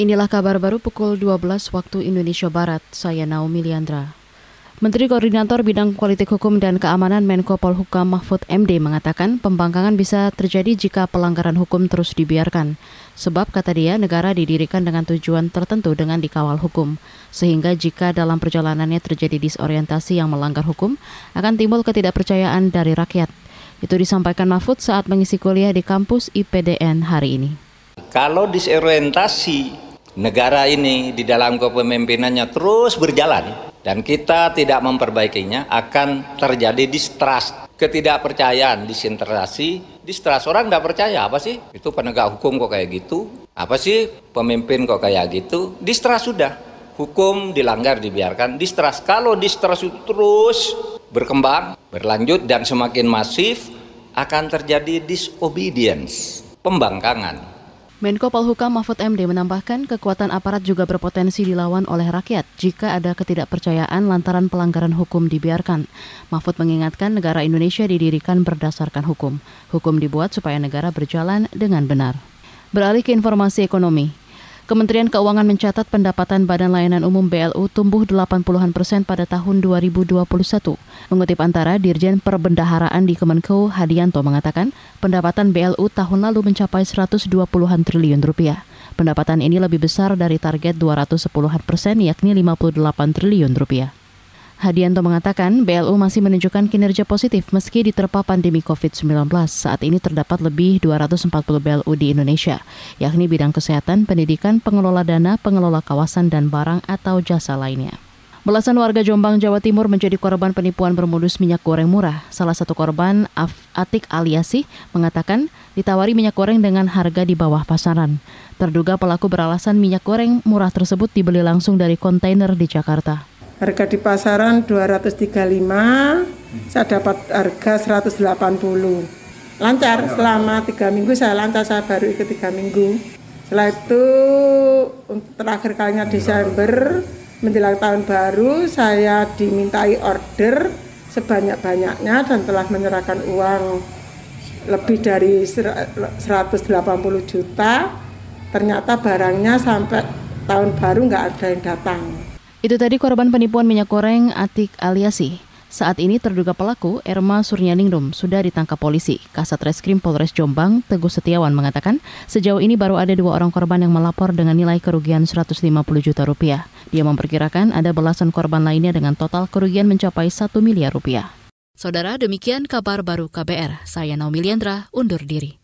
Inilah kabar baru pukul 12 waktu Indonesia Barat. Saya Naomi Liandra. Menteri Koordinator Bidang Politik Hukum dan Keamanan Menko Polhukam Mahfud MD mengatakan pembangkangan bisa terjadi jika pelanggaran hukum terus dibiarkan. Sebab kata dia negara didirikan dengan tujuan tertentu dengan dikawal hukum. Sehingga jika dalam perjalanannya terjadi disorientasi yang melanggar hukum, akan timbul ketidakpercayaan dari rakyat. Itu disampaikan Mahfud saat mengisi kuliah di kampus IPDN hari ini. Kalau disorientasi negara ini di dalam kepemimpinannya terus berjalan dan kita tidak memperbaikinya akan terjadi distrust, ketidakpercayaan, disintegrasi, distrust. Orang tidak percaya, apa sih? Itu penegak hukum kok kayak gitu? Apa sih pemimpin kok kayak gitu? Distrust sudah. Hukum dilanggar, dibiarkan. Distrust. Kalau distrust terus berkembang, berlanjut, dan semakin masif, akan terjadi disobedience, pembangkangan Menko Polhukam Mahfud MD menambahkan kekuatan aparat juga berpotensi dilawan oleh rakyat jika ada ketidakpercayaan lantaran pelanggaran hukum dibiarkan. Mahfud mengingatkan negara Indonesia didirikan berdasarkan hukum. Hukum dibuat supaya negara berjalan dengan benar. Beralih ke informasi ekonomi. Kementerian Keuangan mencatat pendapatan Badan Layanan Umum BLU tumbuh 80-an persen pada tahun 2021. Mengutip antara Dirjen Perbendaharaan di Kemenko Hadianto mengatakan, pendapatan BLU tahun lalu mencapai 120-an triliun rupiah. Pendapatan ini lebih besar dari target 210-an persen yakni 58 triliun rupiah. Hadianto mengatakan BLU masih menunjukkan kinerja positif meski diterpa pandemi COVID-19. Saat ini terdapat lebih 240 BLU di Indonesia, yakni bidang kesehatan, pendidikan, pengelola dana, pengelola kawasan, dan barang atau jasa lainnya. Belasan warga Jombang, Jawa Timur menjadi korban penipuan bermodus minyak goreng murah. Salah satu korban, Af Atik Aliasi, mengatakan ditawari minyak goreng dengan harga di bawah pasaran. Terduga pelaku beralasan minyak goreng murah tersebut dibeli langsung dari kontainer di Jakarta harga di pasaran 235 saya dapat harga 180 lancar selama tiga minggu saya lancar saya baru ikut tiga minggu. Setelah itu terakhir kalinya Desember menjelang tahun baru saya dimintai order sebanyak-banyaknya dan telah menyerahkan uang lebih dari 180 juta. Ternyata barangnya sampai tahun baru nggak ada yang datang itu tadi korban penipuan minyak goreng Atik Aliasi. Saat ini terduga pelaku Erma Suryaningrum sudah ditangkap polisi. Kasat Reskrim Polres Jombang, Teguh Setiawan mengatakan, sejauh ini baru ada dua orang korban yang melapor dengan nilai kerugian 150 juta rupiah. Dia memperkirakan ada belasan korban lainnya dengan total kerugian mencapai 1 miliar rupiah. Saudara, demikian kabar baru KBR. Saya Naomi Liandra, undur diri.